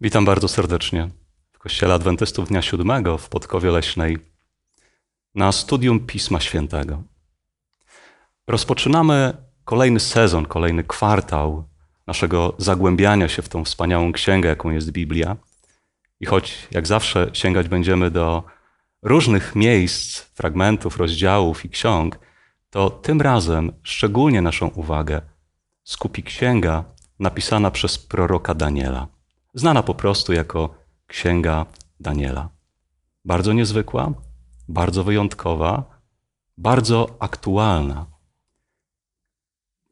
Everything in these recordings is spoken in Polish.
Witam bardzo serdecznie w Kościele Adwentystów Dnia Siódmego w Podkowie Leśnej na studium Pisma Świętego. Rozpoczynamy kolejny sezon, kolejny kwartał naszego zagłębiania się w tą wspaniałą księgę, jaką jest Biblia. I choć jak zawsze sięgać będziemy do różnych miejsc, fragmentów, rozdziałów i ksiąg, to tym razem szczególnie naszą uwagę skupi księga napisana przez proroka Daniela znana po prostu jako Księga Daniela. Bardzo niezwykła, bardzo wyjątkowa, bardzo aktualna.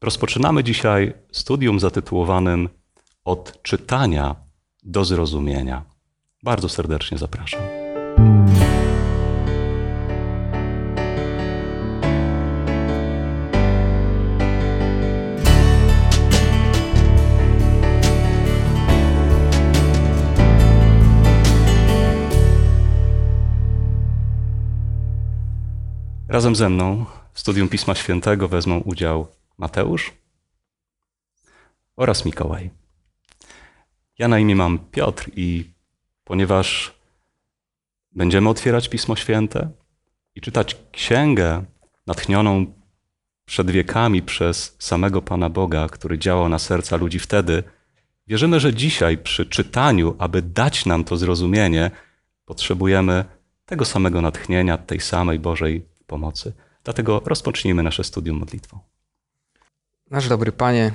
Rozpoczynamy dzisiaj studium zatytułowanym Od czytania do zrozumienia. Bardzo serdecznie zapraszam. Razem ze mną w studium Pisma Świętego wezmą udział Mateusz oraz Mikołaj. Ja na imię mam Piotr i ponieważ będziemy otwierać Pismo Święte i czytać księgę natchnioną przed wiekami przez samego Pana Boga, który działał na serca ludzi wtedy, wierzymy, że dzisiaj przy czytaniu, aby dać nam to zrozumienie, potrzebujemy tego samego natchnienia, tej samej Bożej pomocy. Dlatego rozpocznijmy nasze studium modlitwą. Nasz dobry Panie,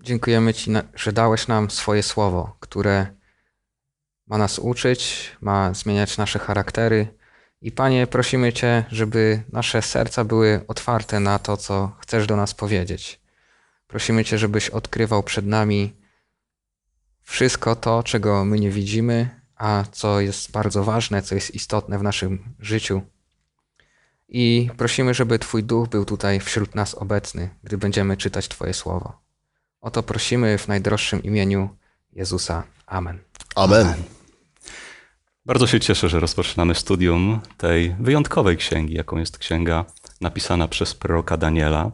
dziękujemy Ci, że dałeś nam swoje słowo, które ma nas uczyć, ma zmieniać nasze charaktery. I Panie, prosimy Cię, żeby nasze serca były otwarte na to, co chcesz do nas powiedzieć. Prosimy Cię, żebyś odkrywał przed nami wszystko to, czego my nie widzimy, a co jest bardzo ważne, co jest istotne w naszym życiu. I prosimy, żeby Twój duch był tutaj wśród nas obecny, gdy będziemy czytać Twoje słowo. O to prosimy w najdroższym imieniu Jezusa. Amen. Amen. Bardzo się cieszę, że rozpoczynamy studium tej wyjątkowej księgi, jaką jest księga napisana przez proroka Daniela.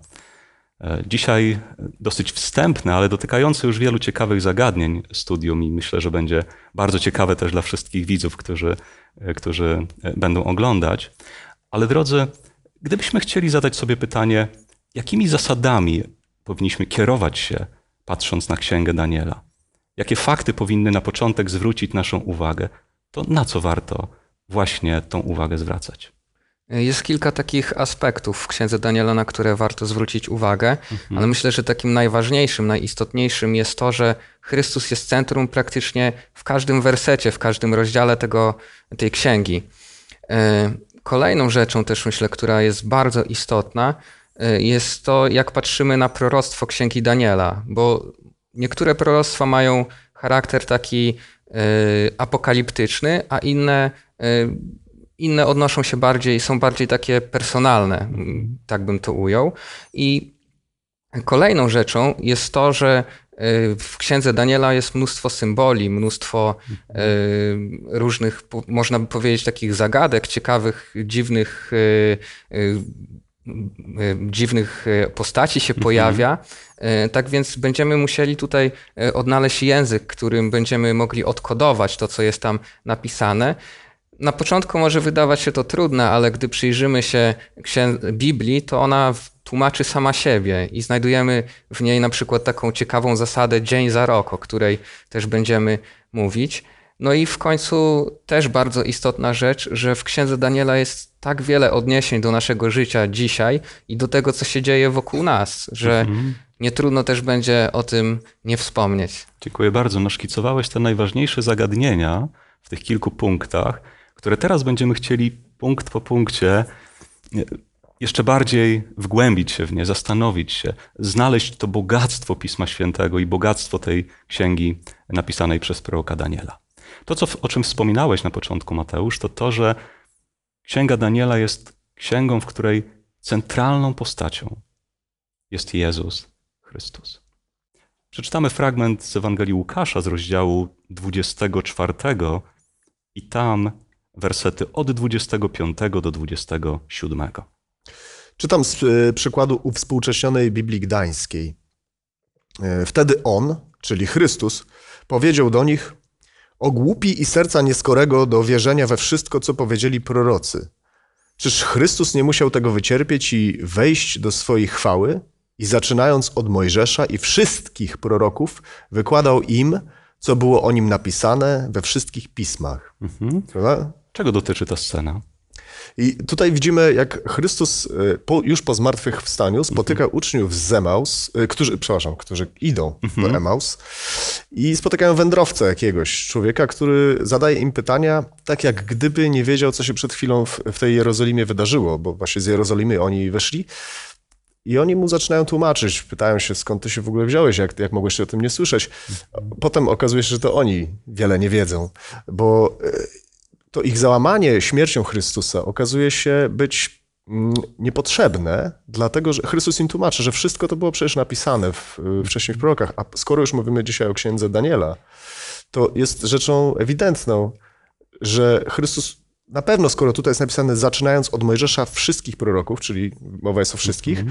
E, dzisiaj dosyć wstępne, ale dotykające już wielu ciekawych zagadnień studium i myślę, że będzie bardzo ciekawe też dla wszystkich widzów, którzy, e, którzy e, będą oglądać. Ale drodzy, gdybyśmy chcieli zadać sobie pytanie, jakimi zasadami powinniśmy kierować się, patrząc na księgę Daniela? Jakie fakty powinny na początek zwrócić naszą uwagę? To na co warto właśnie tą uwagę zwracać? Jest kilka takich aspektów w księdze Daniela, na które warto zwrócić uwagę, mhm. ale myślę, że takim najważniejszym, najistotniejszym jest to, że Chrystus jest centrum praktycznie w każdym wersecie, w każdym rozdziale tego, tej księgi. Kolejną rzeczą też myślę, która jest bardzo istotna, y, jest to, jak patrzymy na proroctwo księgi Daniela, bo niektóre proroctwa mają charakter taki y, apokaliptyczny, a inne, y, inne odnoszą się bardziej, są bardziej takie personalne, tak bym to ujął. I kolejną rzeczą jest to, że w księdze Daniela jest mnóstwo symboli, mnóstwo e, różnych, można by powiedzieć, takich zagadek, ciekawych, dziwnych, e, e, dziwnych postaci się mhm. pojawia. Tak więc będziemy musieli tutaj odnaleźć język, którym będziemy mogli odkodować to, co jest tam napisane. Na początku może wydawać się to trudne, ale gdy przyjrzymy się Biblii, to ona tłumaczy sama siebie i znajdujemy w niej na przykład taką ciekawą zasadę dzień za rok, o której też będziemy mówić. No i w końcu też bardzo istotna rzecz, że w księdze Daniela jest tak wiele odniesień do naszego życia dzisiaj i do tego, co się dzieje wokół nas, że mhm. nie trudno też będzie o tym nie wspomnieć. Dziękuję bardzo. Naszkicowałeś te najważniejsze zagadnienia w tych kilku punktach, które teraz będziemy chcieli punkt po punkcie jeszcze bardziej wgłębić się w nie, zastanowić się, znaleźć to bogactwo Pisma Świętego i bogactwo tej księgi napisanej przez proroka Daniela. To, co, o czym wspominałeś na początku, Mateusz, to to, że księga Daniela jest księgą, w której centralną postacią jest Jezus Chrystus. Przeczytamy fragment z Ewangelii Łukasza z rozdziału 24 i tam wersety od 25 do 27. Czytam z e, przykładu uwspółcześnionej Biblii Gdańskiej. E, wtedy on, czyli Chrystus, powiedział do nich: O głupi i serca nieskorego do wierzenia we wszystko, co powiedzieli prorocy. Czyż Chrystus nie musiał tego wycierpieć i wejść do swojej chwały? I zaczynając od Mojżesza i wszystkich proroków, wykładał im, co było o nim napisane we wszystkich pismach. Mhm. Prawda? Czego dotyczy ta scena? I tutaj widzimy, jak Chrystus y, po, już po zmartwychwstaniu spotyka uczniów z Zemaus, y, którzy, przepraszam, którzy idą do Emaus i spotykają wędrowca jakiegoś człowieka, który zadaje im pytania, tak jak gdyby nie wiedział, co się przed chwilą w, w tej Jerozolimie wydarzyło, bo właśnie z Jerozolimy oni wyszli. I oni mu zaczynają tłumaczyć, pytają się, skąd ty się w ogóle wziąłeś, jak, jak mogłeś się o tym nie słyszeć. Potem okazuje się, że to oni wiele nie wiedzą, bo y, to ich załamanie śmiercią Chrystusa okazuje się być mm, niepotrzebne, dlatego że Chrystus im tłumaczy, że wszystko to było przecież napisane w, wcześniej w prorokach. A skoro już mówimy dzisiaj o księdze Daniela, to jest rzeczą ewidentną, że Chrystus na pewno, skoro tutaj jest napisane, zaczynając od Mojżesza wszystkich proroków, czyli mowa jest o wszystkich,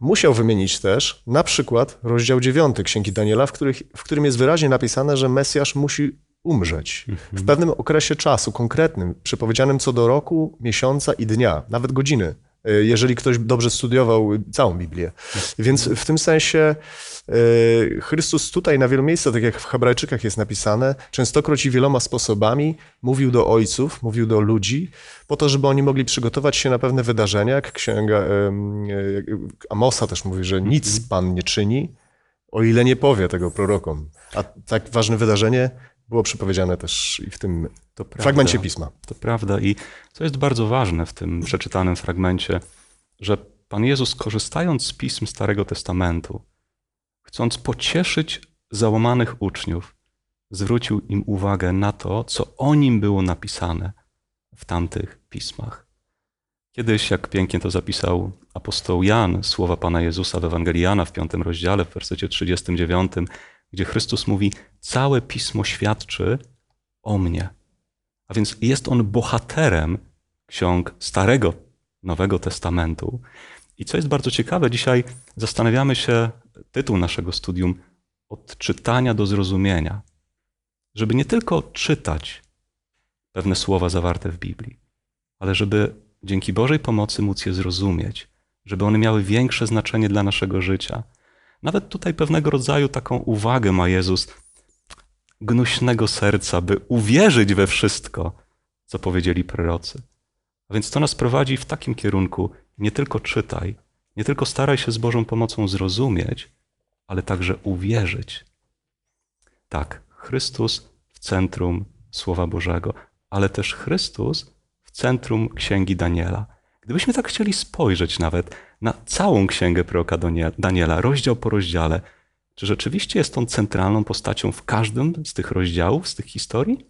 musiał wymienić też na przykład rozdział 9 Księgi Daniela, w, których, w którym jest wyraźnie napisane, że Mesjasz musi umrzeć w pewnym okresie czasu konkretnym, przypowiedzianym co do roku, miesiąca i dnia, nawet godziny, y, jeżeli ktoś dobrze studiował całą Biblię. Więc w tym sensie y, Chrystus tutaj na wielu miejscach, tak jak w Hebrajczykach jest napisane, częstokroć i wieloma sposobami mówił do ojców, mówił do ludzi, po to, żeby oni mogli przygotować się na pewne wydarzenia, jak księga y, Amosa też mówi, że nic Pan nie czyni, o ile nie powie tego prorokom. A tak ważne wydarzenie było przepowiedziane też i w tym To prawda. fragmencie pisma. To prawda. I co jest bardzo ważne w tym przeczytanym fragmencie, że Pan Jezus, korzystając z pism Starego Testamentu, chcąc pocieszyć załamanych uczniów, zwrócił im uwagę na to, co o nim było napisane w tamtych pismach. Kiedyś, jak pięknie to zapisał apostoł Jan, słowa Pana Jezusa w Ewangelii Jana w piątym rozdziale, w wersecie 39, gdzie Chrystus mówi: Całe pismo świadczy o mnie. A więc jest on bohaterem ksiąg Starego, Nowego Testamentu. I co jest bardzo ciekawe, dzisiaj zastanawiamy się, tytuł naszego studium, od czytania do zrozumienia. Żeby nie tylko czytać pewne słowa zawarte w Biblii, ale żeby dzięki Bożej pomocy móc je zrozumieć, żeby one miały większe znaczenie dla naszego życia. Nawet tutaj pewnego rodzaju taką uwagę ma Jezus gnuśnego serca, by uwierzyć we wszystko, co powiedzieli prorocy. A więc to nas prowadzi w takim kierunku: nie tylko czytaj, nie tylko staraj się z Bożą pomocą zrozumieć, ale także uwierzyć. Tak, Chrystus w centrum Słowa Bożego, ale też Chrystus w centrum Księgi Daniela. Gdybyśmy tak chcieli spojrzeć nawet na całą księgę proroka Danie- Daniela, rozdział po rozdziale, czy rzeczywiście jest on centralną postacią w każdym z tych rozdziałów, z tych historii?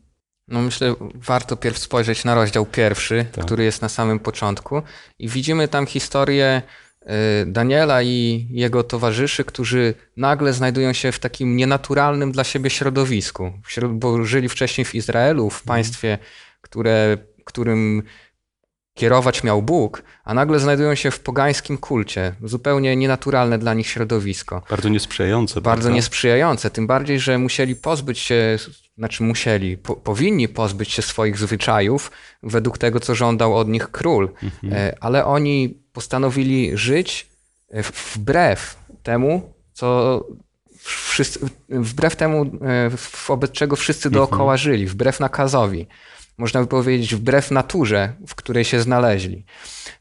No myślę, warto pierw spojrzeć na rozdział pierwszy, Tak. który jest na samym początku i widzimy tam historię y, Daniela i jego towarzyszy, którzy nagle znajdują się w takim nienaturalnym dla siebie środowisku, bo żyli wcześniej w Izraelu, w państwie, które, którym kierować miał Bóg, a nagle znajdują się w pogańskim kulcie, zupełnie nienaturalne dla nich środowisko Bardzo niesprzyjające. bardzo prawda? niesprzyjające. Tym bardziej, że musieli pozbyć się, znaczy musieli, po, powinni pozbyć się swoich zwyczajów według tego, co żądał od nich król. E, Ale oni postanowili żyć e, wbrew temu, co wszyscy, wbrew temu, e, wobec czego wszyscy dookoła żyli, wbrew nakazowi. Można by powiedzieć, wbrew naturze, w której się znaleźli.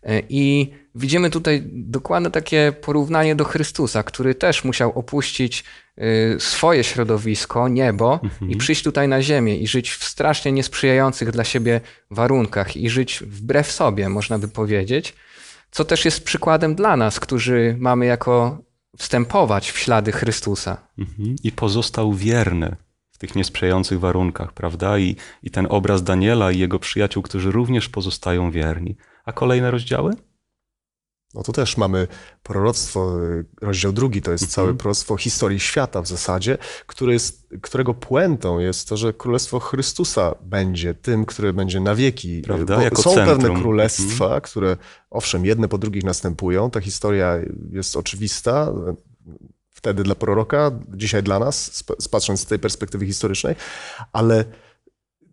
E, I widzimy tutaj dokładne takie porównanie do Chrystusa, który też musiał opuścić y, swoje środowisko, niebo i przyjść tutaj na ziemię i żyć w strasznie niesprzyjających dla siebie warunkach i żyć wbrew sobie, można by powiedzieć, co też jest przykładem dla nas, którzy mamy jako wstępować w ślady Chrystusa. Mhm. I pozostał wierny w tych niesprzyjających warunkach, prawda? I, I ten obraz Daniela i jego przyjaciół, którzy również pozostają wierni. A kolejne rozdziały? No to też mamy proroctwo, y, rozdział drugi, to jest Mhm. całe proroctwo historii świata w zasadzie, który jest, którego puentą jest to, że Królestwo Chrystusa będzie tym, które będzie na wieki. Prawda? Jako są centrum. pewne królestwa, które owszem, jedne po drugich następują, ta historia jest oczywista, wtedy dla proroka, dzisiaj dla nas, patrząc z tej perspektywy historycznej, ale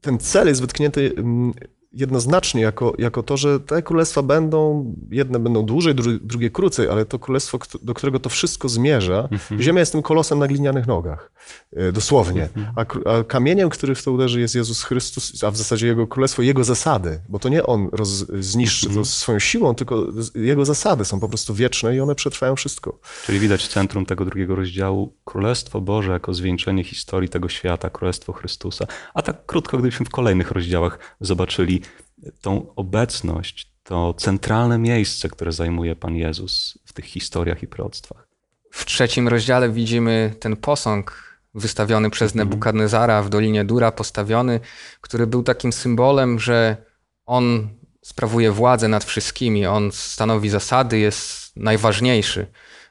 ten cel jest wytknięty mm, jednoznacznie jako, jako to, że te królestwa będą, jedne będą dłużej, drugie krócej, ale to królestwo, do którego to wszystko zmierza, mhm. ziemia jest tym kolosem na glinianych nogach, e, dosłownie. Mhm. A, a, kamieniem, który w to uderzy jest Jezus Chrystus, a w zasadzie Jego królestwo, Jego zasady, bo to nie On roz, zniszczy mhm. to swoją siłą, tylko Jego zasady są po prostu wieczne i one przetrwają wszystko. Czyli widać centrum tego drugiego rozdziału, Królestwo Boże jako zwieńczenie historii tego świata, Królestwo Chrystusa. A tak krótko, gdybyśmy w kolejnych rozdziałach zobaczyli tą obecność, to centralne miejsce, które zajmuje Pan Jezus w tych historiach i proroctwach. W trzecim rozdziale widzimy ten posąg wystawiony przez mhm. Nebukadnezara w Dolinie Dura, postawiony, który był takim symbolem, że on sprawuje władzę nad wszystkimi, on stanowi zasady, jest najważniejszy.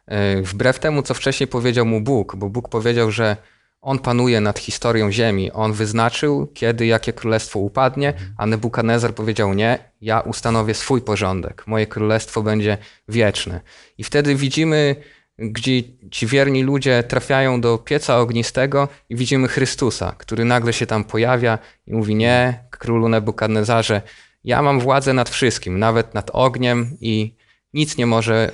E, wbrew temu, co wcześniej powiedział mu Bóg, bo Bóg powiedział, że on panuje nad historią ziemi. On wyznaczył, kiedy jakie królestwo upadnie, a Nebukadnezar powiedział: Nie, ja ustanowię swój porządek. Moje królestwo będzie wieczne. I wtedy widzimy, gdzie ci wierni ludzie trafiają do pieca ognistego i widzimy Chrystusa, który nagle się tam pojawia i mówi: Nie, królu Nebukadnezarze, ja mam władzę nad wszystkim, nawet nad ogniem i nic nie może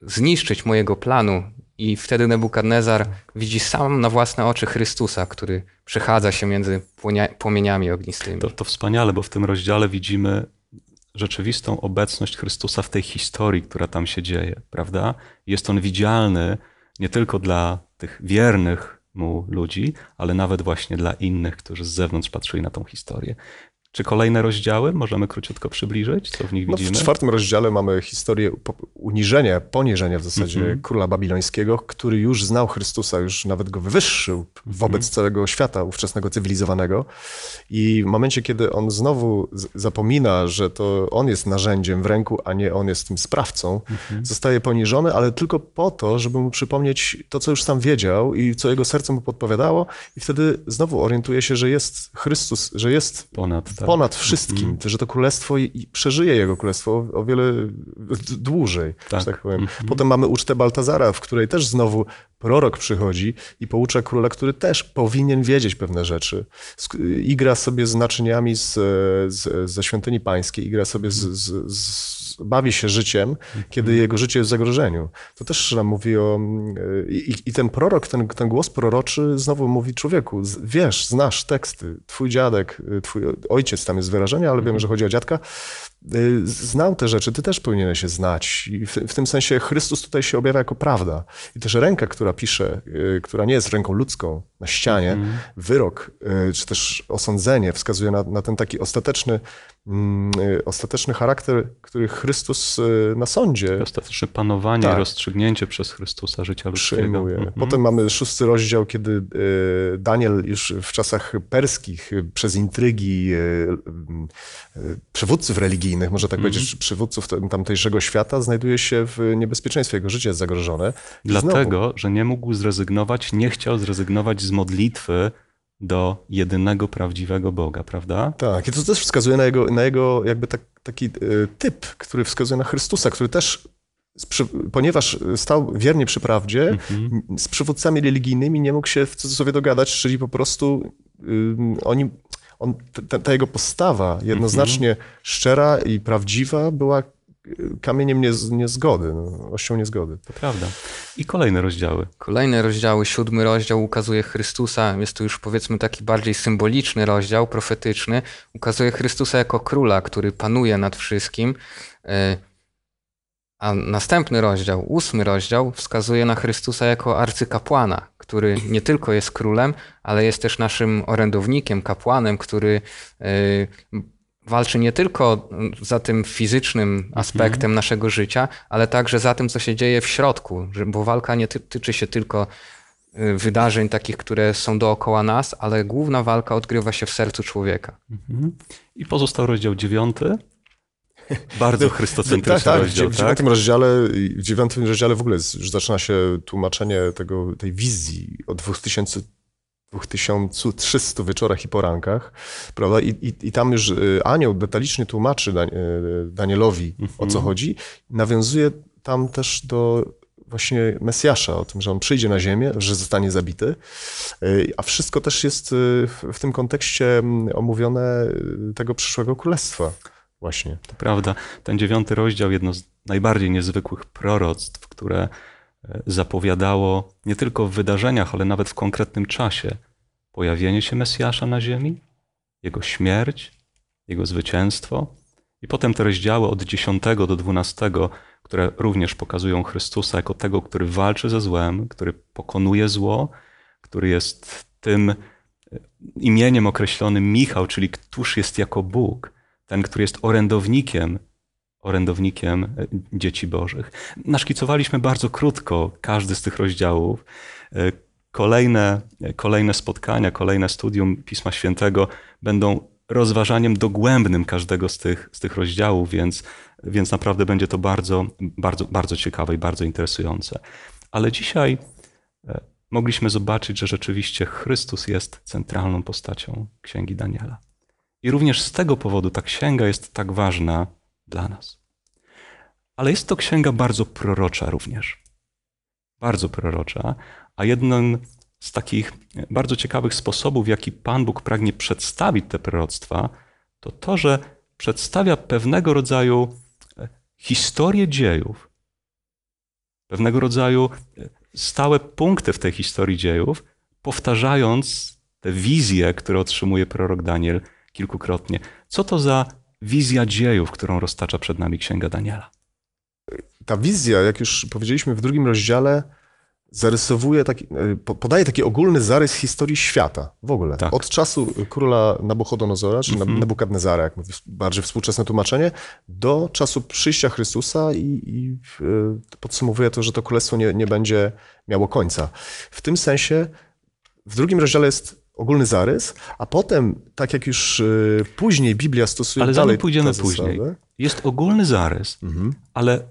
zniszczyć mojego planu. I wtedy Nebukadnezar widzi sam na własne oczy Chrystusa, który przechadza się między płomieniami ognistymi. To, to wspaniale, bo w tym rozdziale widzimy rzeczywistą obecność Chrystusa w tej historii, która tam się dzieje, prawda? Jest on widzialny nie tylko dla tych wiernych mu ludzi, ale nawet właśnie dla innych, którzy z zewnątrz patrzyli na tą historię. Czy kolejne rozdziały możemy króciutko przybliżyć, co w nich widzimy? No w czwartym rozdziale mamy historię uniżenia, poniżenia w zasadzie mm -hmm. króla babilońskiego, który już znał Chrystusa, już nawet go wywyższył wobec mm -hmm. całego świata ówczesnego cywilizowanego. I w momencie, kiedy on znowu zapomina, że to on jest narzędziem w ręku, a nie on jest tym sprawcą, mm -hmm. zostaje poniżony, ale tylko po to, żeby mu przypomnieć to, co już sam wiedział i co jego serce mu podpowiadało, i wtedy znowu orientuje się, że jest Chrystus, że jest ponad tak. ponad wszystkim, mm. że to królestwo i, przeżyje jego królestwo o, wiele dłużej, tak. tak powiem. Mm. Potem mamy ucztę Baltazara, w której też znowu prorok przychodzi i poucza króla, który też powinien wiedzieć pewne rzeczy. Igra sobie z naczyniami z, z, ze świątyni pańskiej, igra sobie z, z, z bawi się życiem, kiedy jego życie jest w zagrożeniu. To też nam mówi o... I, i ten prorok, ten, ten głos proroczy znowu mówi człowieku, wiesz, znasz teksty, twój dziadek, twój ojciec, tam jest wyrażenie, ale wiemy, że chodzi o dziadka, Y, znał te rzeczy, ty też powinieneś się znać. I w, w, tym sensie Chrystus tutaj się objawia jako prawda. I też ręka, która pisze, y, która nie jest ręką ludzką na ścianie, mm. wyrok, y, czy też osądzenie wskazuje na, na ten taki ostateczny, mm, ostateczny charakter, który Chrystus na sądzie. Ostateczne panowanie, tak. rozstrzygnięcie przez Chrystusa życia ludzkiego. Przyjmuje. Mm. Potem mamy szósty rozdział, kiedy Daniel już w czasach perskich przez intrygi przywódców religijnych religijnych, może tak mm -hmm. powiedzieć, przywódców tamtejszego świata, znajduje się w niebezpieczeństwie, jego życie jest zagrożone. Dlatego, znowu... że nie mógł zrezygnować, nie chciał zrezygnować z modlitwy do jedynego prawdziwego Boga, prawda? Tak, i to też wskazuje na jego, na jego jakby tak, taki y, typ, który wskazuje na Chrystusa, który też ponieważ stał wiernie przy prawdzie, -hmm. z przywódcami religijnymi nie mógł się w cudzysłowie dogadać, czyli po prostu oni on, ta, ta jego postawa jednoznacznie mhm. szczera i prawdziwa była e, kamieniem niezgody, no, ością niezgody. To prawda. I kolejne rozdziały. Kolejne rozdziały. Siódmy rozdział ukazuje Chrystusa. Jest to już powiedzmy taki bardziej symboliczny rozdział, profetyczny. Ukazuje Chrystusa jako króla, który panuje nad wszystkim. A następny rozdział, ósmy rozdział, wskazuje na Chrystusa jako arcykapłana, który nie tylko jest królem, ale jest też naszym orędownikiem, kapłanem, który y, walczy nie tylko za tym fizycznym mhm. aspektem naszego życia, ale także za tym, co się dzieje w środku, bo walka nie tyczy się tylko y, wydarzeń takich, które są dookoła nas, ale główna walka odgrywa się w sercu człowieka. Mhm. I pozostał rozdział dziewiąty, bardzo chrystocentryczny tak, tak, rozdział, w, tak? W rozdziale, w dziewiątym rozdziale w ogóle już zaczyna się tłumaczenie tego, tej wizji o 2000 2300 wieczorach i porankach, prawda? I, i, i tam już y, anioł detalicznie tłumaczy y, Danielowi, o co mhm. chodzi. Nawiązuje tam też do właśnie Mesjasza, o tym, że on przyjdzie na ziemię, że zostanie zabity, y, a wszystko też jest w tym kontekście mm, omówione tego przyszłego królestwa właśnie. To prawda. Ten dziewiąty rozdział, jedno z najbardziej niezwykłych proroctw, które e, zapowiadało nie tylko w wydarzeniach, ale nawet w konkretnym czasie pojawienie się Mesjasza na ziemi, jego śmierć, jego zwycięstwo. I potem te rozdziały od 10 do 12, które również pokazują Chrystusa jako tego, który walczy ze złem, który pokonuje zło, który jest tym e, imieniem określonym Michał, czyli któż jest jako Bóg, ten, który jest orędownikiem, orędownikiem e, dzieci Bożych. Naszkicowaliśmy bardzo krótko każdy z tych rozdziałów. E, kolejne, kolejne spotkania, kolejne studium Pisma Świętego będą rozważaniem dogłębnym każdego z tych, z tych rozdziałów, więc, więc naprawdę będzie to bardzo, bardzo, bardzo ciekawe i bardzo interesujące. Ale dzisiaj e, mogliśmy zobaczyć, że rzeczywiście Chrystus jest centralną postacią Księgi Daniela. I również z tego powodu ta księga jest tak ważna dla nas. Ale jest to księga bardzo prorocza również. Bardzo prorocza, a jednym z takich bardzo ciekawych sposobów, w jaki Pan Bóg pragnie przedstawić te proroctwa, to to, że przedstawia pewnego rodzaju e, historię dziejów, pewnego rodzaju e, stałe punkty w tej historii dziejów, powtarzając te wizje, które otrzymuje prorok Daniel kilkukrotnie. Co to za wizja dziejów, którą roztacza przed nami Księga Daniela? Ta wizja, jak już powiedzieliśmy w drugim rozdziale, zarysowuje taki, e, podaje taki ogólny zarys historii świata w ogóle. Tak. Od czasu króla Nabuchodonozora, czy mm -hmm. Nebukadnezara, jak mówi bardziej współczesne tłumaczenie, do czasu przyjścia Chrystusa i, i e, podsumowuje to, że to królestwo nie, nie będzie miało końca. W tym sensie w drugim rozdziale jest ogólny zarys, a potem, tak jak już e, później Biblia stosuje Ale dalej pójdziemy później. Jest ogólny zarys, mhm. ale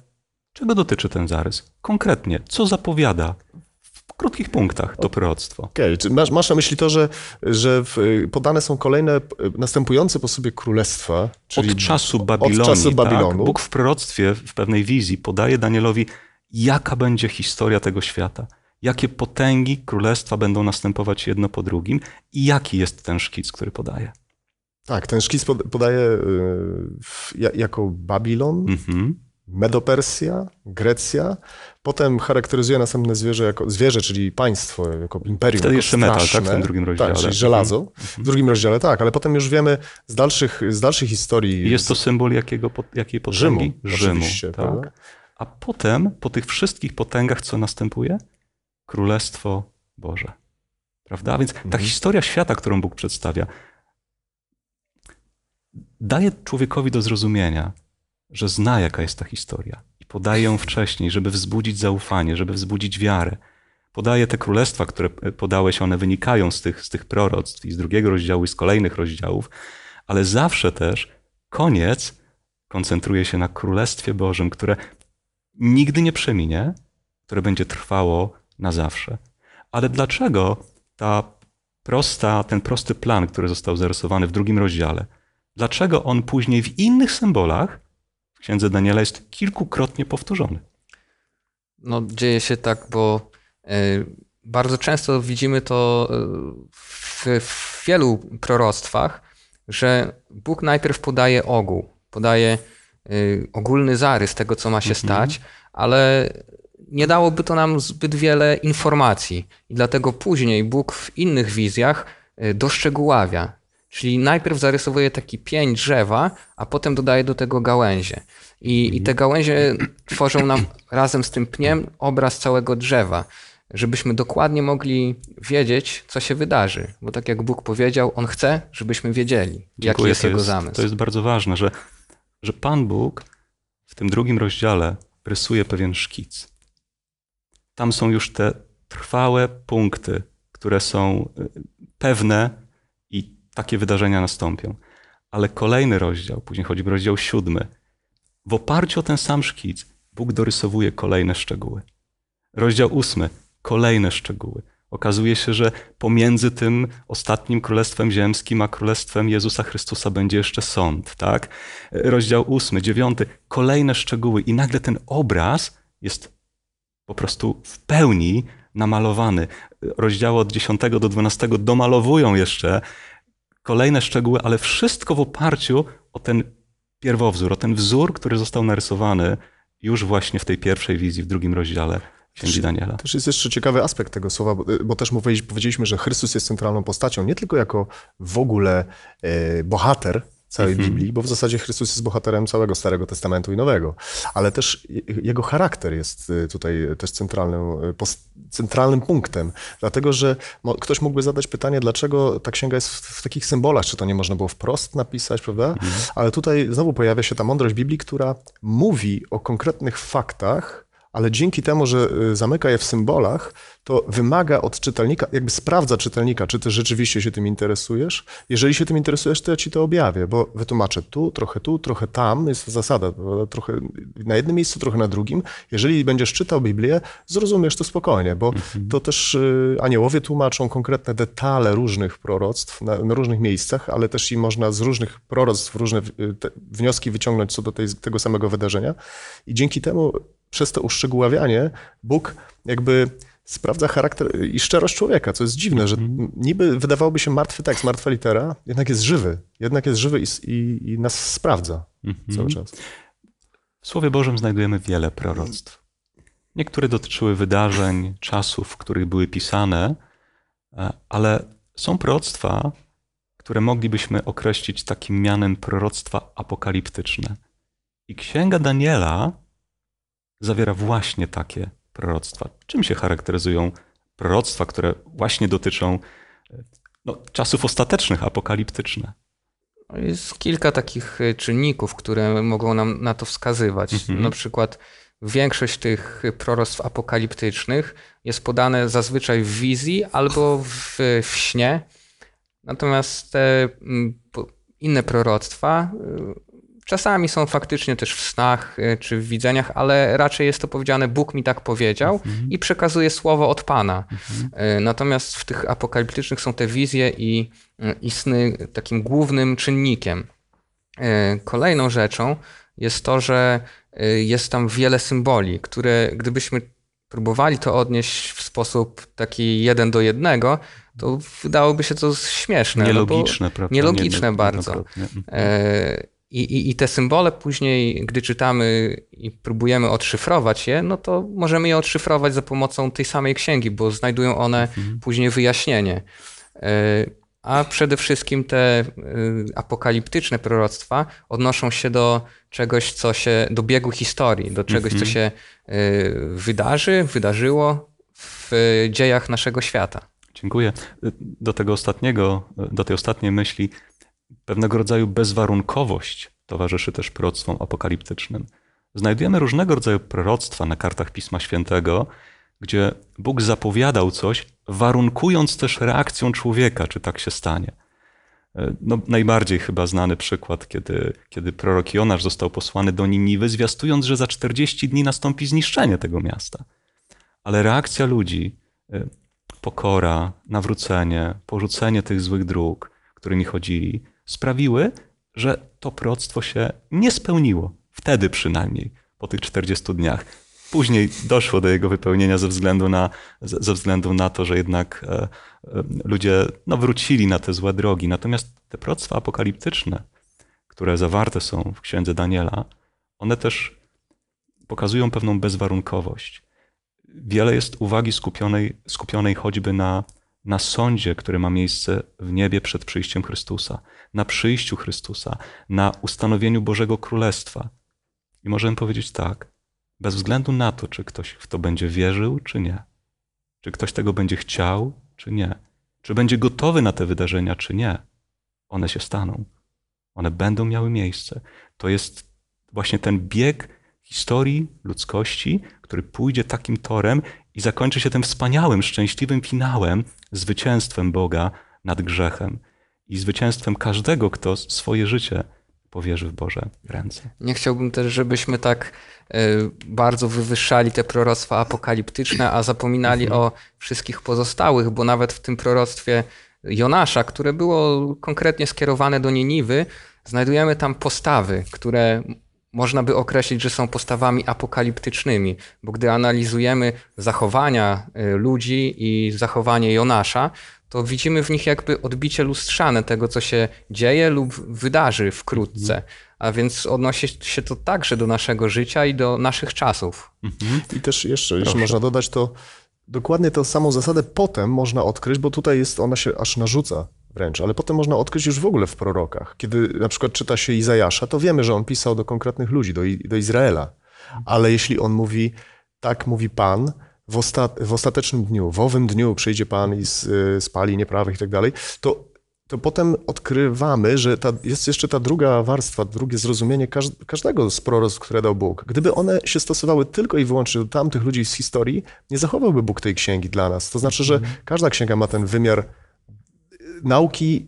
czego dotyczy ten zarys? Konkretnie, co zapowiada w krótkich punktach to proroctwo. Okej, okay. masz, masz na myśli to, że, że podane są kolejne następujące po sobie królestwa? Czyli od czasu Babilonii. Od czasu Babilonu. Tak? Bóg w proroctwie, w pewnej wizji podaje Danielowi, jaka będzie historia tego świata jakie potęgi królestwa będą następować jedno po drugim i jaki jest ten szkic, który podaje. Tak, ten szkic podaje y, jako Babilon, mhm. Medopersja, Grecja. Potem charakteryzuje następne zwierzę jako zwierzę, czyli państwo, jako imperium. Wtedy jeszcze metal, tak? W tym drugim rozdziale. Tak, czyli żelazo. Mhm. W drugim rozdziale, tak, ale potem już wiemy z dalszych, z dalszych historii. Jest to symbol jakiego, jakiej potęgi? Rzymu. Rzymu tak. A potem, po tych wszystkich potęgach, co następuje? Królestwo Boże. Prawda? Więc ta mhm. historia świata, którą Bóg przedstawia, daje człowiekowi do zrozumienia, że zna, jaka jest ta historia i podaje ją wcześniej, żeby wzbudzić zaufanie, żeby wzbudzić wiarę. Podaje te królestwa, które podałeś, one wynikają z tych, z tych proroctw i z drugiego rozdziału i z kolejnych rozdziałów, ale zawsze też koniec koncentruje się na Królestwie Bożym, które nigdy nie przeminie, które będzie trwało na zawsze. Ale dlaczego ta prosta, ten prosty plan, który został zarysowany w drugim rozdziale, dlaczego on później w innych symbolach w księdze Daniela jest kilkukrotnie powtórzony? No, dzieje się tak, bo e, bardzo często widzimy to e, w, w wielu proroctwach, że Bóg najpierw podaje ogół, podaje e, ogólny zarys tego, co ma się mhm. stać, ale nie dałoby to nam zbyt wiele informacji. I dlatego później Bóg w innych wizjach y, doszczegóławia. Czyli najpierw zarysowuje taki pień drzewa, a potem dodaje do tego gałęzie. I, I te gałęzie tworzą nam razem z tym pniem obraz całego drzewa, żebyśmy dokładnie mogli wiedzieć, co się wydarzy. Bo tak jak Bóg powiedział, On chce, żebyśmy wiedzieli, jaki jest Jego zamysł. To jest bardzo ważne, że, że Pan Bóg w tym drugim rozdziale rysuje pewien szkic. Tam są już te trwałe punkty, które są y, pewne i takie wydarzenia nastąpią. Ale kolejny rozdział, później chodzi o rozdział siódmy, w oparciu o ten sam szkic Bóg dorysowuje kolejne szczegóły. Rozdział ósmy, kolejne szczegóły. Okazuje się, że pomiędzy tym ostatnim królestwem ziemskim a królestwem Jezusa Chrystusa będzie jeszcze sąd, tak? Rozdział ósmy, dziewiąty, kolejne szczegóły i nagle ten obraz jest po prostu w pełni namalowany. Rozdziały od 10 do 12 domalowują jeszcze kolejne szczegóły, ale wszystko w oparciu o ten pierwowzór, o ten wzór, który został narysowany już właśnie w tej pierwszej wizji, w drugim rozdziale Księgi Daniela. Też jest jeszcze ciekawy aspekt tego słowa, bo, bo też powiedzieliśmy, że Chrystus jest centralną postacią, nie tylko jako w ogóle e, bohater całej -hmm. Biblii, bo w zasadzie Chrystus jest bohaterem całego Starego Testamentu i Nowego, ale też jego charakter jest y, tutaj też centralnym, y, centralnym punktem, dlatego że ktoś mógłby zadać pytanie, dlaczego ta księga jest w, w takich symbolach, czy to nie można było wprost napisać, prawda? -hmm. Ale tutaj znowu pojawia się ta mądrość Biblii, która mówi o konkretnych faktach, ale dzięki temu, że y, zamyka je w symbolach, to wymaga od czytelnika, jakby sprawdza czytelnika, czy ty rzeczywiście się tym interesujesz. Jeżeli się tym interesujesz, to ja ci to objawię, bo wytłumaczę tu, trochę tu, trochę tam, jest zasada, trochę na jednym miejscu, trochę na drugim. Jeżeli będziesz czytał Biblię, zrozumiesz to spokojnie, bo mhm. to też y, aniołowie tłumaczą konkretne detale różnych proroctw na, na różnych miejscach, ale też i można z różnych proroctw różne wnioski wyciągnąć co do tej, tego samego wydarzenia. I dzięki temu przez to uszczegóławianie Bóg jakby sprawdza charakter i szczerość człowieka, co jest dziwne, że mhm. niby wydawałoby się martwy tekst, martwa litera, jednak jest żywy. Jednak jest żywy i, i, i nas sprawdza mhm. cały czas. W Słowie Bożym znajdujemy wiele proroctw. Niektóre dotyczyły wydarzeń, czasów, w których były pisane, e, ale są proroctwa, które moglibyśmy określić takim mianem proroctwa apokaliptyczne. I księga Daniela zawiera właśnie takie proroctwa. Czym się charakteryzują proroctwa, które właśnie dotyczą no, czasów ostatecznych, apokaliptyczne? Jest kilka takich e, czynników, które mogą nam na to wskazywać. Mhm. Na przykład większość tych proroctw apokaliptycznych jest podane zazwyczaj w wizji albo w, w śnie. Natomiast te inne proroctwa e, Czasami są faktycznie też w snach y, czy w widzeniach, ale raczej jest to powiedziane, Bóg mi tak powiedział mhm. i przekazuje słowo od Pana. Mhm. Y, natomiast w tych apokaliptycznych są te wizje i, y, i sny takim głównym czynnikiem. Kolejną rzeczą jest to, że jest tam wiele symboli, które gdybyśmy próbowali to odnieść w sposób taki jeden do jednego, to wydałoby się to śmieszne. Nielogiczne, no prawda? Nielogiczne bardzo. I, i, I te symbole później, gdy czytamy i próbujemy odszyfrować je, no to możemy je odszyfrować za pomocą tej samej księgi, bo znajdują one mhm. później wyjaśnienie. E, a przede wszystkim te e, apokaliptyczne proroctwa odnoszą się do czegoś, co się, do biegu historii, do czegoś, co mhm. się e, wydarzy, wydarzyło w dziejach naszego świata. Dziękuję. Do tego ostatniego, do tej ostatniej myśli Pewnego rodzaju bezwarunkowość towarzyszy też proroctwom apokaliptycznym. Znajdujemy różnego rodzaju proroctwa na kartach Pisma Świętego, gdzie Bóg zapowiadał coś, warunkując też reakcją człowieka, czy tak się stanie. No, najbardziej chyba znany przykład, kiedy, kiedy prorok Jonasz został posłany do Niniwy, zwiastując, że za 40 dni nastąpi zniszczenie tego miasta. Ale reakcja ludzi, y, pokora, nawrócenie, porzucenie tych złych dróg, którymi chodzili, sprawiły, że to proroctwo się nie spełniło. Wtedy przynajmniej, po tych 40 dniach. Później doszło do jego wypełnienia ze względu na, ze względu na to, że jednak e, e, ludzie no, wrócili na te złe drogi. Natomiast te proroctwa apokaliptyczne, które zawarte są w księdze Daniela, one też pokazują pewną bezwarunkowość. Wiele jest uwagi skupionej, skupionej choćby na na sądzie, który ma miejsce w niebie przed przyjściem Chrystusa, na przyjściu Chrystusa, na ustanowieniu Bożego Królestwa. I możemy powiedzieć tak, bez względu na to, czy ktoś w to będzie wierzył, czy nie, czy ktoś tego będzie chciał, czy nie, czy będzie gotowy na te wydarzenia, czy nie, one się staną. One będą miały miejsce. To jest właśnie ten bieg historii ludzkości, który pójdzie takim torem i zakończy się tym wspaniałym, szczęśliwym finałem, zwycięstwem Boga nad grzechem i zwycięstwem każdego, kto swoje życie powierzy w Boże ręce. Nie chciałbym też, żebyśmy tak e, bardzo wywyższali te proroctwa apokaliptyczne, a zapominali mhm. o wszystkich pozostałych, bo nawet w tym proroctwie Jonasza, które było konkretnie skierowane do Niniwy, znajdujemy tam postawy, które można by określić, że są postawami apokaliptycznymi, bo gdy analizujemy zachowania y, ludzi i zachowanie Jonasza, to widzimy w nich jakby odbicie lustrzane tego, co się dzieje lub wydarzy wkrótce. A więc odnosi się to także do naszego życia i do naszych czasów. I też jeszcze, jeśli można dodać, to dokładnie tę samą zasadę potem można odkryć, bo tutaj jest ona się aż narzuca wręcz, ale potem można odkryć już w ogóle w prorokach. Kiedy na przykład czyta się Izajasza, to wiemy, że on pisał do konkretnych ludzi, do, do Izraela. Ale jeśli on mówi, tak mówi Pan, w, w ostatecznym dniu, w owym dniu przyjdzie Pan i y, spali nieprawych i tak dalej, to, to potem odkrywamy, że ta, jest jeszcze ta druga warstwa, drugie zrozumienie każ każdego z proroctw, które dał Bóg. Gdyby one się stosowały tylko i wyłącznie do tamtych ludzi z historii, nie zachowałby Bóg tej księgi dla nas. To znaczy, że każda księga ma ten wymiar nauki,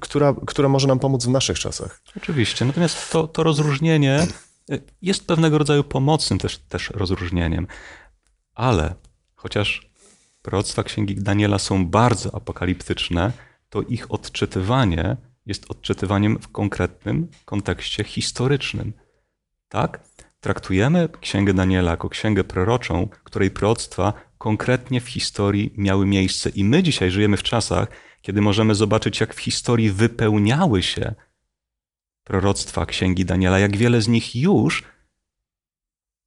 która, która może nam pomóc w naszych czasach. Oczywiście, natomiast to, to rozróżnienie y, jest pewnego rodzaju pomocnym też, też rozróżnieniem, ale chociaż proroctwa Księgi Daniela są bardzo apokaliptyczne, to ich odczytywanie jest odczytywaniem w konkretnym kontekście historycznym. Tak? Traktujemy Księgę Daniela jako księgę proroczą, której proroctwa konkretnie w historii miały miejsce. I my dzisiaj żyjemy w czasach, kiedy możemy zobaczyć, jak w historii wypełniały się proroctwa Księgi Daniela, jak wiele z nich już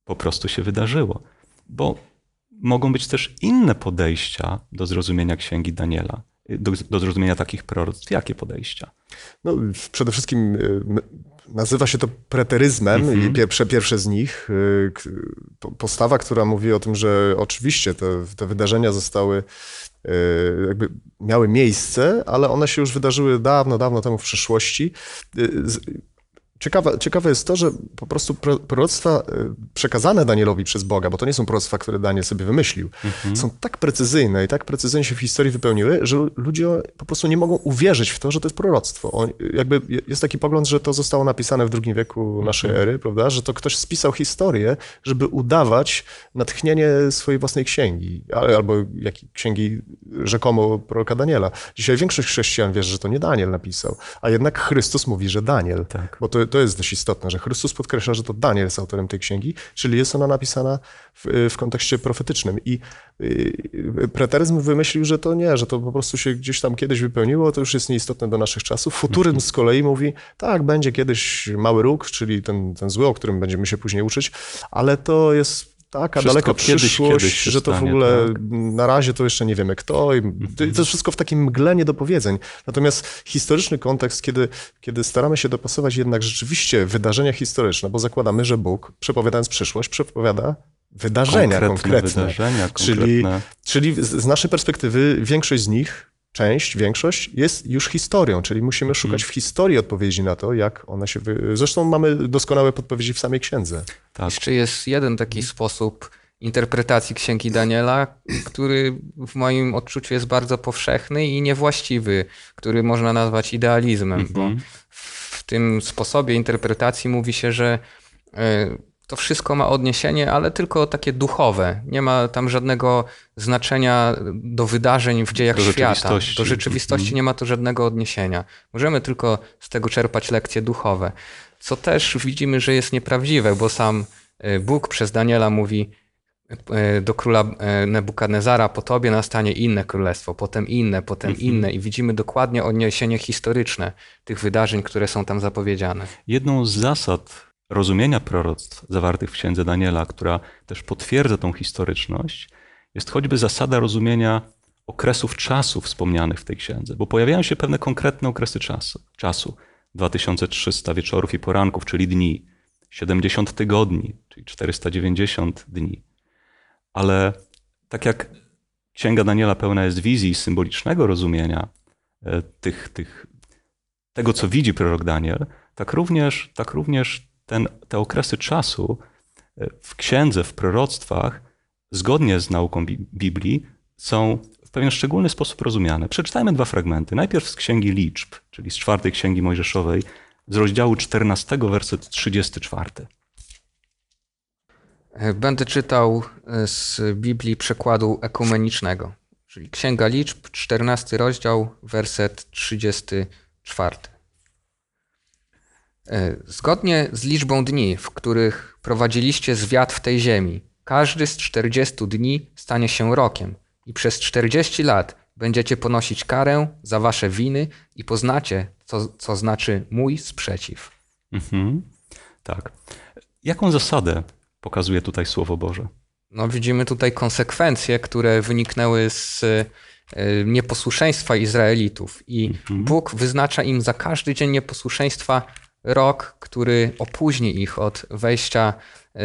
po prostu się wydarzyło. Bo mogą być też inne podejścia do zrozumienia Księgi Daniela, do, do zrozumienia takich proroctw. Jakie podejścia? No, przede wszystkim y, nazywa się to preteryzmem mm -hmm. i pierwsze, pierwsze z nich. Y, postawa, która mówi o tym, że oczywiście te, te wydarzenia zostały jakby miały miejsce, ale one się już wydarzyły dawno, dawno temu w przeszłości. Ciekawe, ciekawe jest to, że po prostu proroctwa e, przekazane Danielowi przez Boga, bo to nie są proroctwa, które Daniel sobie wymyślił, mhm. są tak precyzyjne i tak precyzyjnie się w historii wypełniły, że ludzie po prostu nie mogą uwierzyć w to, że to jest proroctwo. On, jakby jest taki pogląd, że to zostało napisane w drugim wieku naszej mhm. ery, prawda? Że to ktoś spisał historię, żeby udawać natchnienie swojej własnej księgi, albo jak księgi rzekomo proroka Daniela. Dzisiaj większość chrześcijan wierzy, że to nie Daniel napisał, a jednak Chrystus mówi, że Daniel, tak. bo to to jest dość istotne, że Chrystus podkreśla, że to Daniel jest autorem tej księgi, czyli jest ona napisana w, w kontekście profetycznym. I y, preteryzm wymyślił, że to nie, że to po prostu się gdzieś tam kiedyś wypełniło, to już jest nieistotne do naszych czasów. Futuryzm z kolei mówi, tak, będzie kiedyś mały róg, czyli ten, ten zły, o którym będziemy się później uczyć, ale to jest taka wszystko daleka kiedyś, przyszłość, kiedyś że to w ogóle tak. na razie to jeszcze nie wiemy kto. I to jest wszystko w takim mgle niedopowiedzeń. Natomiast historyczny kontekst, kiedy, kiedy staramy się dopasować jednak rzeczywiście wydarzenia historyczne, bo zakładamy, że Bóg, przepowiadając przyszłość, przepowiada wydarzenia konkretne. konkretne. Wydarzenia, czyli, czyli z naszej perspektywy większość z nich część, większość jest już historią, czyli musimy mhm. szukać w historii odpowiedzi na to, jak ona się. Wy... Zresztą mamy doskonałe podpowiedzi w samej księdze. Tak. Jeszcze jest jeden taki sposób interpretacji księgi Daniela, który w moim odczuciu jest bardzo powszechny i niewłaściwy, który można nazwać idealizmem, bo mhm. w tym sposobie interpretacji mówi się, że e, to wszystko ma odniesienie, ale tylko takie duchowe. Nie ma tam żadnego znaczenia do wydarzeń w dziejach do świata. Do rzeczywistości mm. nie ma to żadnego odniesienia. Możemy tylko z tego czerpać lekcje duchowe. Co też widzimy, że jest nieprawdziwe, bo sam e, Bóg przez Daniela mówi e, do króla e, Nebukadnezara, po tobie nastanie inne królestwo, potem inne, potem -hmm. inne i widzimy dokładnie odniesienie historyczne tych wydarzeń, które są tam zapowiedziane. Jedną z zasad rozumienia proroctw zawartych w księdze Daniela, która też potwierdza tą historyczność, jest choćby zasada rozumienia okresów czasu wspomnianych w tej księdze, bo pojawiają się pewne konkretne okresy czasu. czasu. 2300 wieczorów i poranków, czyli dni, 70 tygodni, czyli 490 dni. Ale tak jak Księga Daniela pełna jest wizji symbolicznego rozumienia e, tych, tych, tego, co widzi prorok Daniel, tak również, tak również ten, te okresy czasu e, w księdze, w proroctwach, zgodnie z nauką Biblii, są w pewien szczególny sposób rozumiane. Przeczytajmy dwa fragmenty. Najpierw z Księgi Liczb, czyli z czwartej Księgi Mojżeszowej, z rozdziału 14, werset 34. E, będę czytał e, z Biblii przekładu ekumenicznego, czyli Księga Liczb, 14 rozdział, werset 34. E, zgodnie z liczbą dni, w których prowadziliście zwiat w tej ziemi, każdy z 40 dni stanie się rokiem i przez 40 lat będziecie ponosić karę za wasze winy i poznacie, co, co znaczy mój sprzeciw. Mhm. Tak. Jaką zasadę pokazuje tutaj Słowo Boże? No, widzimy tutaj konsekwencje, które wyniknęły z e, nieposłuszeństwa Izraelitów. I mhm. Bóg wyznacza im za każdy dzień nieposłuszeństwa rok, który opóźni ich od wejścia e,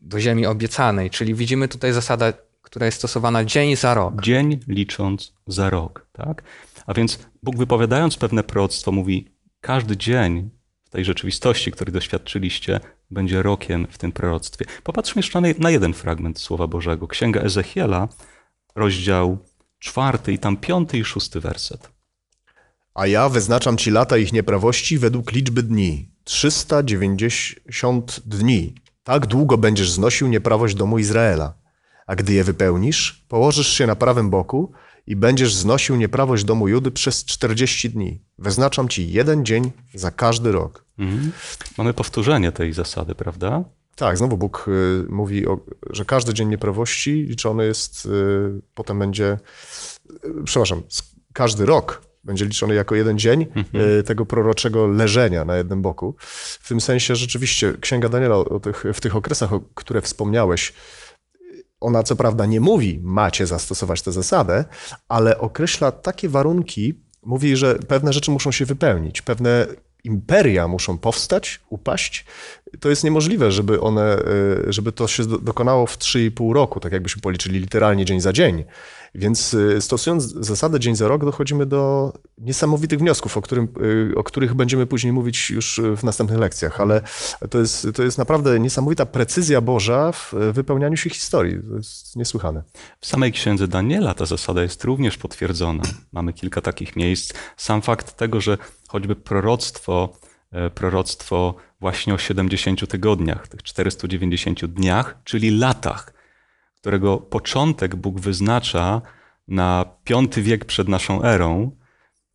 do ziemi obiecanej. Czyli widzimy tutaj zasadę, która jest stosowana dzień za rok. Dzień licząc za rok, tak? A więc Bóg wypowiadając pewne proroctwo mówi, każdy dzień w tej rzeczywistości, której doświadczyliście, będzie rokiem w tym proroctwie. Popatrzmy jeszcze na jeden fragment Słowa Bożego. Księga Ezechiela, rozdział czwarty i tam piąty i szósty werset. A ja wyznaczam ci lata ich nieprawości według liczby dni. 390 dni. Tak długo będziesz znosił nieprawość domu Izraela. A gdy je wypełnisz, położysz się na prawym boku i będziesz znosił nieprawość domu Judy przez 40 dni. Wyznaczam ci jeden dzień za każdy rok. Mhm. Mamy powtórzenie tej zasady, prawda? Tak, znowu Bóg y, mówi, o, że każdy dzień nieprawości liczony jest, y, potem będzie, y, przepraszam, każdy rok będzie liczony jako jeden dzień mhm. tego proroczego leżenia na jednym boku. W tym sensie rzeczywiście Księga Daniela o tych, w tych okresach, o które wspomniałeś, ona co prawda nie mówi, macie zastosować tę zasadę, ale określa takie warunki, mówi, że pewne rzeczy muszą się wypełnić, pewne imperia muszą powstać, upaść, to jest niemożliwe, żeby one, e, żeby to się dokonało w 3,5 roku, tak jakbyśmy policzyli literalnie dzień za dzień. Więc e, stosując zasadę dzień za rok, dochodzimy do niesamowitych wniosków, o, którym, e, o których będziemy później mówić już w następnych lekcjach, ale to jest, to jest naprawdę niesamowita precyzja Boża w wypełnianiu się historii. To jest niesłychane. W samej księdze Daniela ta zasada jest również potwierdzona. Mamy kilka takich miejsc. Sam fakt tego, że choćby proroctwo, proroctwo właśnie o 70 tygodniach, tych 490 dniach, czyli latach, którego początek Bóg wyznacza na V wiek przed naszą erą,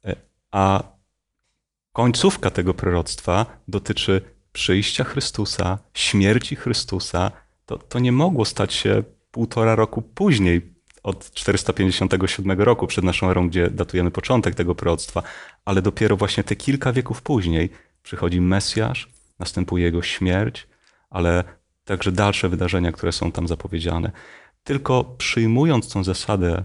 e, a końcówka tego proroctwa dotyczy przyjścia Chrystusa, śmierci Chrystusa. To, to nie mogło stać się półtora roku później, od 457 roku przed naszą erą, gdzie datujemy początek tego proroctwa, ale dopiero właśnie te kilka wieków później przychodzi Mesjasz, następuje jego śmierć, ale także dalsze wydarzenia, które są tam zapowiedziane. Tylko przyjmując tą zasadę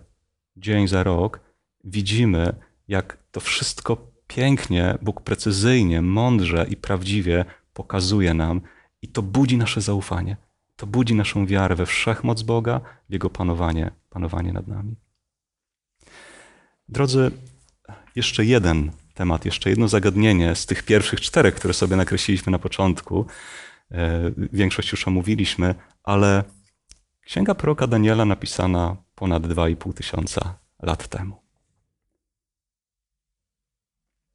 dzień za rok, widzimy, jak to wszystko pięknie, Bóg precyzyjnie, mądrze i prawdziwie pokazuje nam, i to budzi nasze zaufanie. To budzi naszą wiarę we wszechmoc Boga, w Jego panowanie, panowanie nad nami. Drodzy, jeszcze jeden temat, jeszcze jedno zagadnienie z tych pierwszych czterech, które sobie nakreśliliśmy na początku. E, większość już omówiliśmy, ale księga proroka Daniela napisana ponad 2,5 tysiąca lat temu.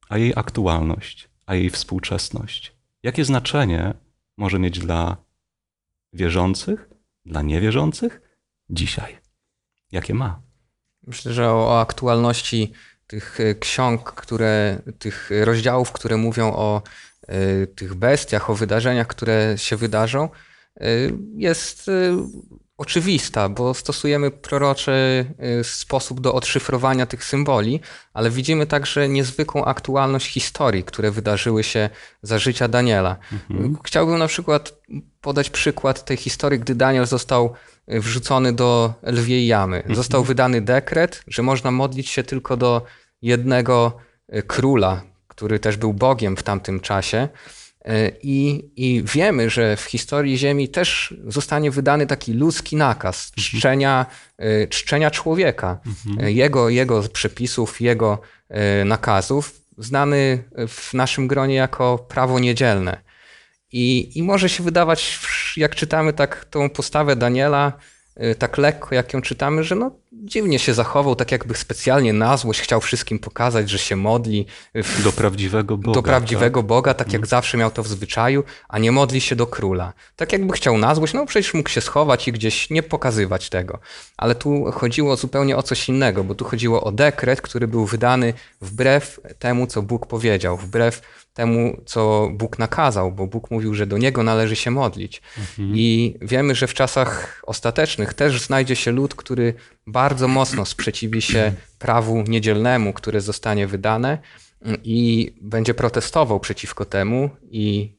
A jej aktualność, a jej współczesność, jakie znaczenie może mieć dla wierzących, dla niewierzących dzisiaj? Jakie ma? Myślę, że o aktualności tych e, ksiąg, które, tych rozdziałów, które mówią o e, tych bestiach, o wydarzeniach, które się wydarzą, e, jest oczywista, bo stosujemy proroczy sposób do odszyfrowania tych symboli, ale widzimy także niezwykłą aktualność historii, które wydarzyły się za życia Daniela. Mhm. Chciałbym na przykład podać przykład tej historii, gdy Daniel został wrzucony do lwiej jamy. Mhm. Został wydany dekret, że można modlić się tylko do jednego e, króla, który też był Bogiem w tamtym czasie. E, I, I wiemy, że w historii Ziemi też zostanie wydany taki ludzki nakaz czczenia, e, czczenia człowieka, mhm. jego, jego przepisów, jego nakazów, znany w naszym gronie jako prawo niedzielne. I, I może się wydawać, jak czytamy tak tą postawę Daniela, tak lekko, jak ją czytamy, że no, dziwnie się zachował, tak jakby specjalnie na złość chciał wszystkim pokazać, że się modli. Do prawdziwego Boga. Do prawdziwego tak? Boga, tak jak zawsze miał to w zwyczaju, a nie modli się do króla. Tak jakby chciał na złość, no przecież mógł się schować i gdzieś nie pokazywać tego. Ale tu chodziło zupełnie o coś innego, bo tu chodziło o dekret, który był wydany wbrew temu, co Bóg powiedział, wbrew temu, co Bóg nakazał, bo Bóg mówił, że do Niego należy się modlić. Mhm. I wiemy, że w czasach ostatecznych też znajdzie się lud, który bardzo mocno sprzeciwi się prawu niedzielnemu, które zostanie wydane i będzie protestował przeciwko temu i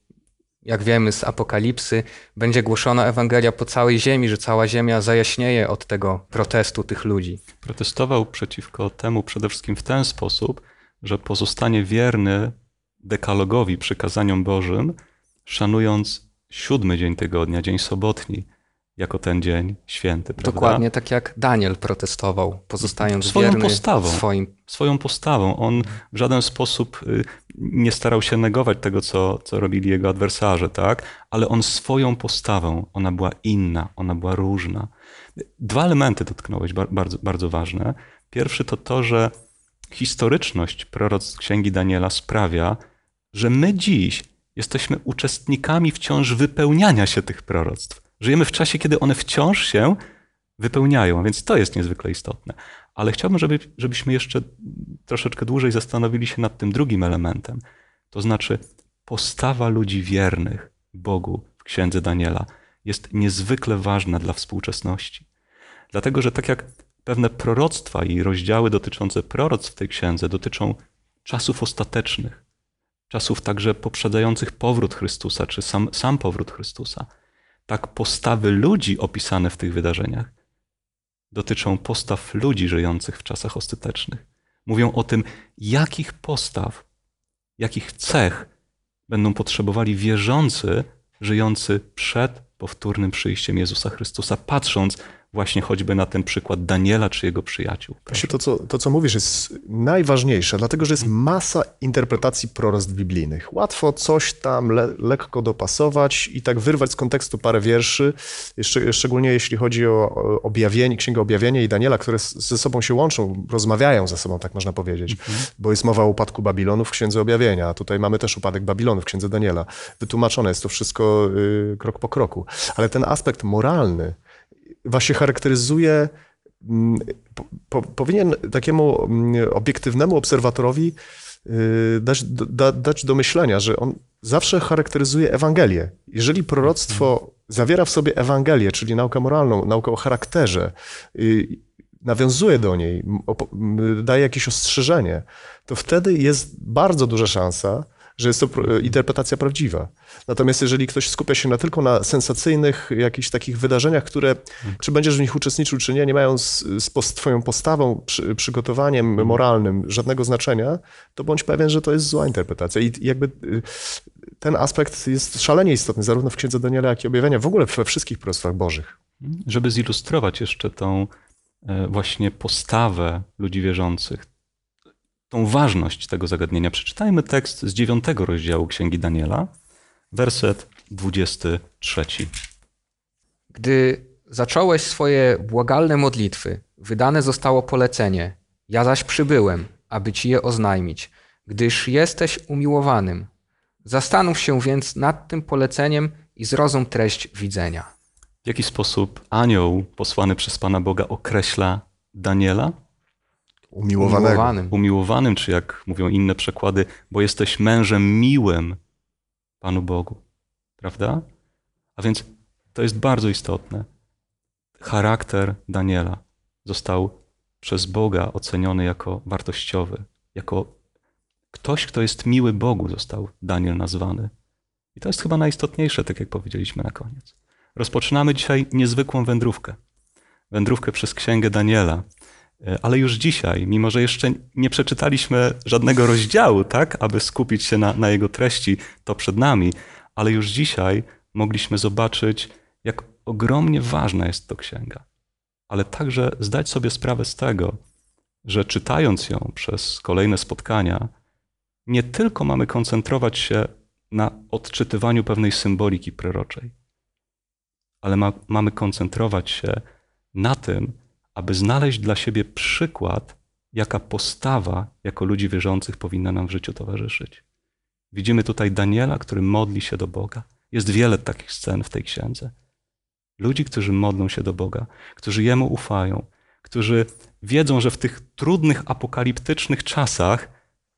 jak wiemy z Apokalipsy, będzie głoszona Ewangelia po całej ziemi, że cała ziemia zajaśnieje od tego protestu tych ludzi. Protestował przeciwko temu przede wszystkim w ten sposób, że pozostanie wierny dekalogowi, przykazaniom Bożym, szanując siódmy dzień tygodnia, dzień sobotni, jako ten dzień święty. Prawda? Dokładnie tak jak Daniel protestował, pozostając swoją wierny postawą, swoim. Swoją postawą. On w żaden sposób y, nie starał się negować tego, co, co robili jego adwersarze, tak? ale on swoją postawą, ona była inna, ona była różna. Dwa elementy dotknąłeś bardzo, bardzo ważne. Pierwszy to to, że historyczność proroc Księgi Daniela sprawia, że my dziś jesteśmy uczestnikami wciąż wypełniania się tych proroctw. Żyjemy w czasie, kiedy one wciąż się wypełniają, więc to jest niezwykle istotne. Ale chciałbym, żeby, żebyśmy jeszcze troszeczkę dłużej zastanowili się nad tym drugim elementem. To znaczy, postawa ludzi wiernych Bogu w księdze Daniela jest niezwykle ważna dla współczesności. Dlatego, że tak jak pewne proroctwa i rozdziały dotyczące proroctw w tej księdze dotyczą czasów ostatecznych, czasów także poprzedzających powrót Chrystusa, czy sam, sam powrót Chrystusa. Tak postawy ludzi opisane w tych wydarzeniach dotyczą postaw ludzi żyjących w czasach ostatecznych. Mówią o tym, jakich postaw, jakich cech będą potrzebowali wierzący żyjący przed powtórnym przyjściem Jezusa Chrystusa, patrząc właśnie choćby na ten przykład Daniela czy jego przyjaciół. Właśnie to co, to, co mówisz, jest najważniejsze, dlatego że jest masa interpretacji proroctw biblijnych. Łatwo coś tam le, lekko dopasować i tak wyrwać z kontekstu parę wierszy, jeszcze, szczególnie jeśli chodzi o objawienie, Księgę Objawienia i Daniela, które ze sobą się łączą, rozmawiają ze sobą, tak można powiedzieć, mhm. bo jest mowa o upadku Babilonu w Księdze Objawienia, a tutaj mamy też upadek Babilonu w Księdze Daniela. Wytłumaczone jest to wszystko y, krok po kroku. Ale ten aspekt moralny, właśnie charakteryzuje, mm, po, powinien takiemu mm, obiektywnemu obserwatorowi y, dać, da, dać do myślenia, że on zawsze charakteryzuje Ewangelię. Jeżeli proroctwo zawiera w sobie Ewangelię, czyli naukę moralną, naukę o charakterze, y, nawiązuje do niej, daje jakieś ostrzeżenie, to wtedy jest bardzo duża szansa, że jest to interpretacja prawdziwa. Natomiast jeżeli ktoś skupia się na tylko na sensacyjnych jakichś takich wydarzeniach, które czy będziesz w nich uczestniczył, czy nie, nie mają z, z twoją postawą, przy, przygotowaniem mhm. moralnym żadnego znaczenia, to bądź pewien, że to jest zła interpretacja. I jakby y, ten aspekt jest szalenie istotny, zarówno w Księdze Daniela, jak i objawienia, w ogóle we wszystkich prostwach bożych. Żeby zilustrować jeszcze tą e, właśnie postawę ludzi wierzących, tą ważność tego zagadnienia, przeczytajmy tekst z dziewiątego rozdziału Księgi Daniela, werset 23. Gdy zacząłeś swoje błagalne modlitwy, wydane zostało polecenie. Ja zaś przybyłem, aby ci je oznajmić, gdyż jesteś umiłowanym. Zastanów się więc nad tym poleceniem i zrozum treść widzenia. W jaki sposób anioł posłany przez Pana Boga określa Daniela? Umiłowanym. Umiłowanym, czy jak mówią inne przekłady, bo jesteś mężem miłym Panu Bogu. Prawda? A więc to jest bardzo istotne. Charakter Daniela został przez Boga oceniony jako wartościowy, jako ktoś, kto jest miły Bogu, został Daniel nazwany. I to jest chyba najistotniejsze, tak jak powiedzieliśmy na koniec. Rozpoczynamy dzisiaj niezwykłą wędrówkę. Wędrówkę przez Księgę Daniela. E, ale już dzisiaj, mimo że jeszcze nie przeczytaliśmy żadnego rozdziału, tak, aby skupić się na, na jego treści, to przed nami, ale już dzisiaj mogliśmy zobaczyć, jak ogromnie ważna jest to księga. Ale także zdać sobie sprawę z tego, że czytając ją przez kolejne spotkania, nie tylko mamy koncentrować się na odczytywaniu pewnej symboliki proroczej, ale ma, mamy koncentrować się na tym, aby znaleźć dla siebie przykład, jaka postawa jako ludzi wierzących powinna nam w życiu towarzyszyć. Widzimy tutaj Daniela, który modli się do Boga. Jest wiele takich scen w tej księdze. Ludzi, którzy modlą się do Boga, którzy Jemu ufają, którzy wiedzą, że w tych trudnych, apokaliptycznych czasach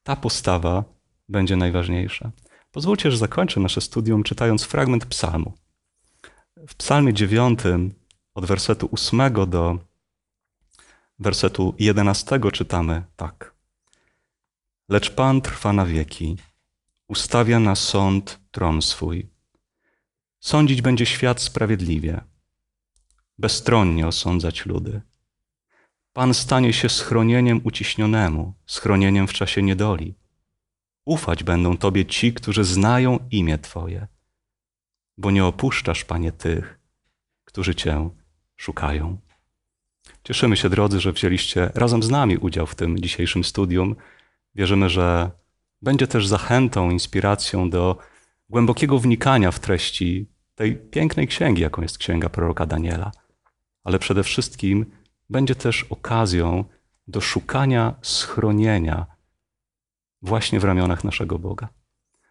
ta postawa będzie najważniejsza. Pozwólcie, że zakończę nasze studium czytając fragment psalmu. W psalmie dziewiątym, od wersetu ósmego do wersetu jedenastego czytamy tak. Lecz Pan trwa na wieki, ustawia na sąd tron swój. Sądzić będzie świat sprawiedliwie, bezstronnie osądzać ludy. Pan stanie się schronieniem uciśnionemu, schronieniem w czasie niedoli. Ufać będą Tobie ci, którzy znają imię Twoje, bo nie opuszczasz, Panie, tych, którzy Cię szukają. Cieszymy się, drodzy, że wzięliście razem z nami udział w tym dzisiejszym studium. Wierzymy, że będzie też zachętą, inspiracją do głębokiego wnikania w treści tej pięknej księgi, jaką jest księga proroka Daniela. Ale przede wszystkim będzie też okazją do szukania schronienia właśnie w ramionach naszego Boga.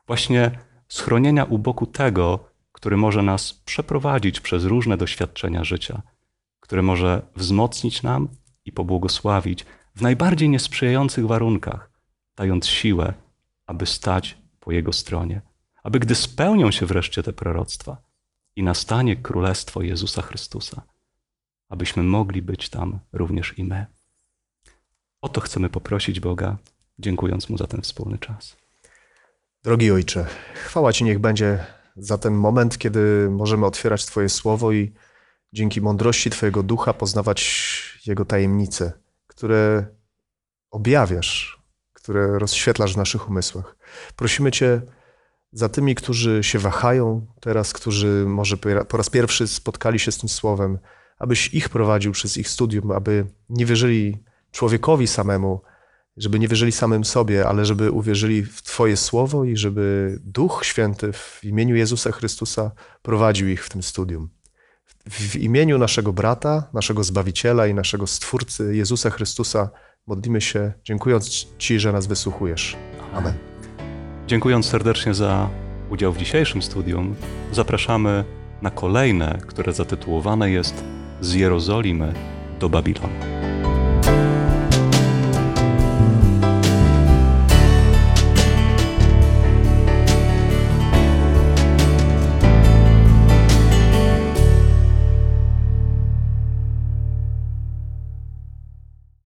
Właśnie schronienia u boku tego, który może nas przeprowadzić przez różne doświadczenia życia, który może wzmocnić nam i pobłogosławić w najbardziej niesprzyjających warunkach, dając siłę, aby stać po Jego stronie, aby gdy spełnią się wreszcie te proroctwa i nastanie Królestwo Jezusa Chrystusa, abyśmy mogli być tam również i my. O to chcemy poprosić Boga, dziękując Mu za ten wspólny czas. Drogi Ojcze, chwała Ci niech będzie za ten moment, kiedy możemy otwierać Twoje słowo i dzięki mądrości Twojego ducha poznawać Jego tajemnice, które objawiasz, które rozświetlasz w naszych umysłach. Prosimy Cię za tymi, którzy się wahają teraz, którzy może po raz pierwszy spotkali się z tym słowem, abyś ich prowadził przez ich studium, aby nie wierzyli człowiekowi samemu, żeby nie wierzyli samym sobie, ale żeby uwierzyli w Twoje słowo i żeby Duch Święty w imieniu Jezusa Chrystusa prowadził ich w tym studium. W imieniu naszego brata, naszego Zbawiciela i naszego Stwórcy Jezusa Chrystusa modlimy się, dziękując Ci, że nas wysłuchujesz. Amen. Dziękując serdecznie za udział w dzisiejszym studium, zapraszamy na kolejne, które zatytułowane jest Z Jerozolimy do Babilonu.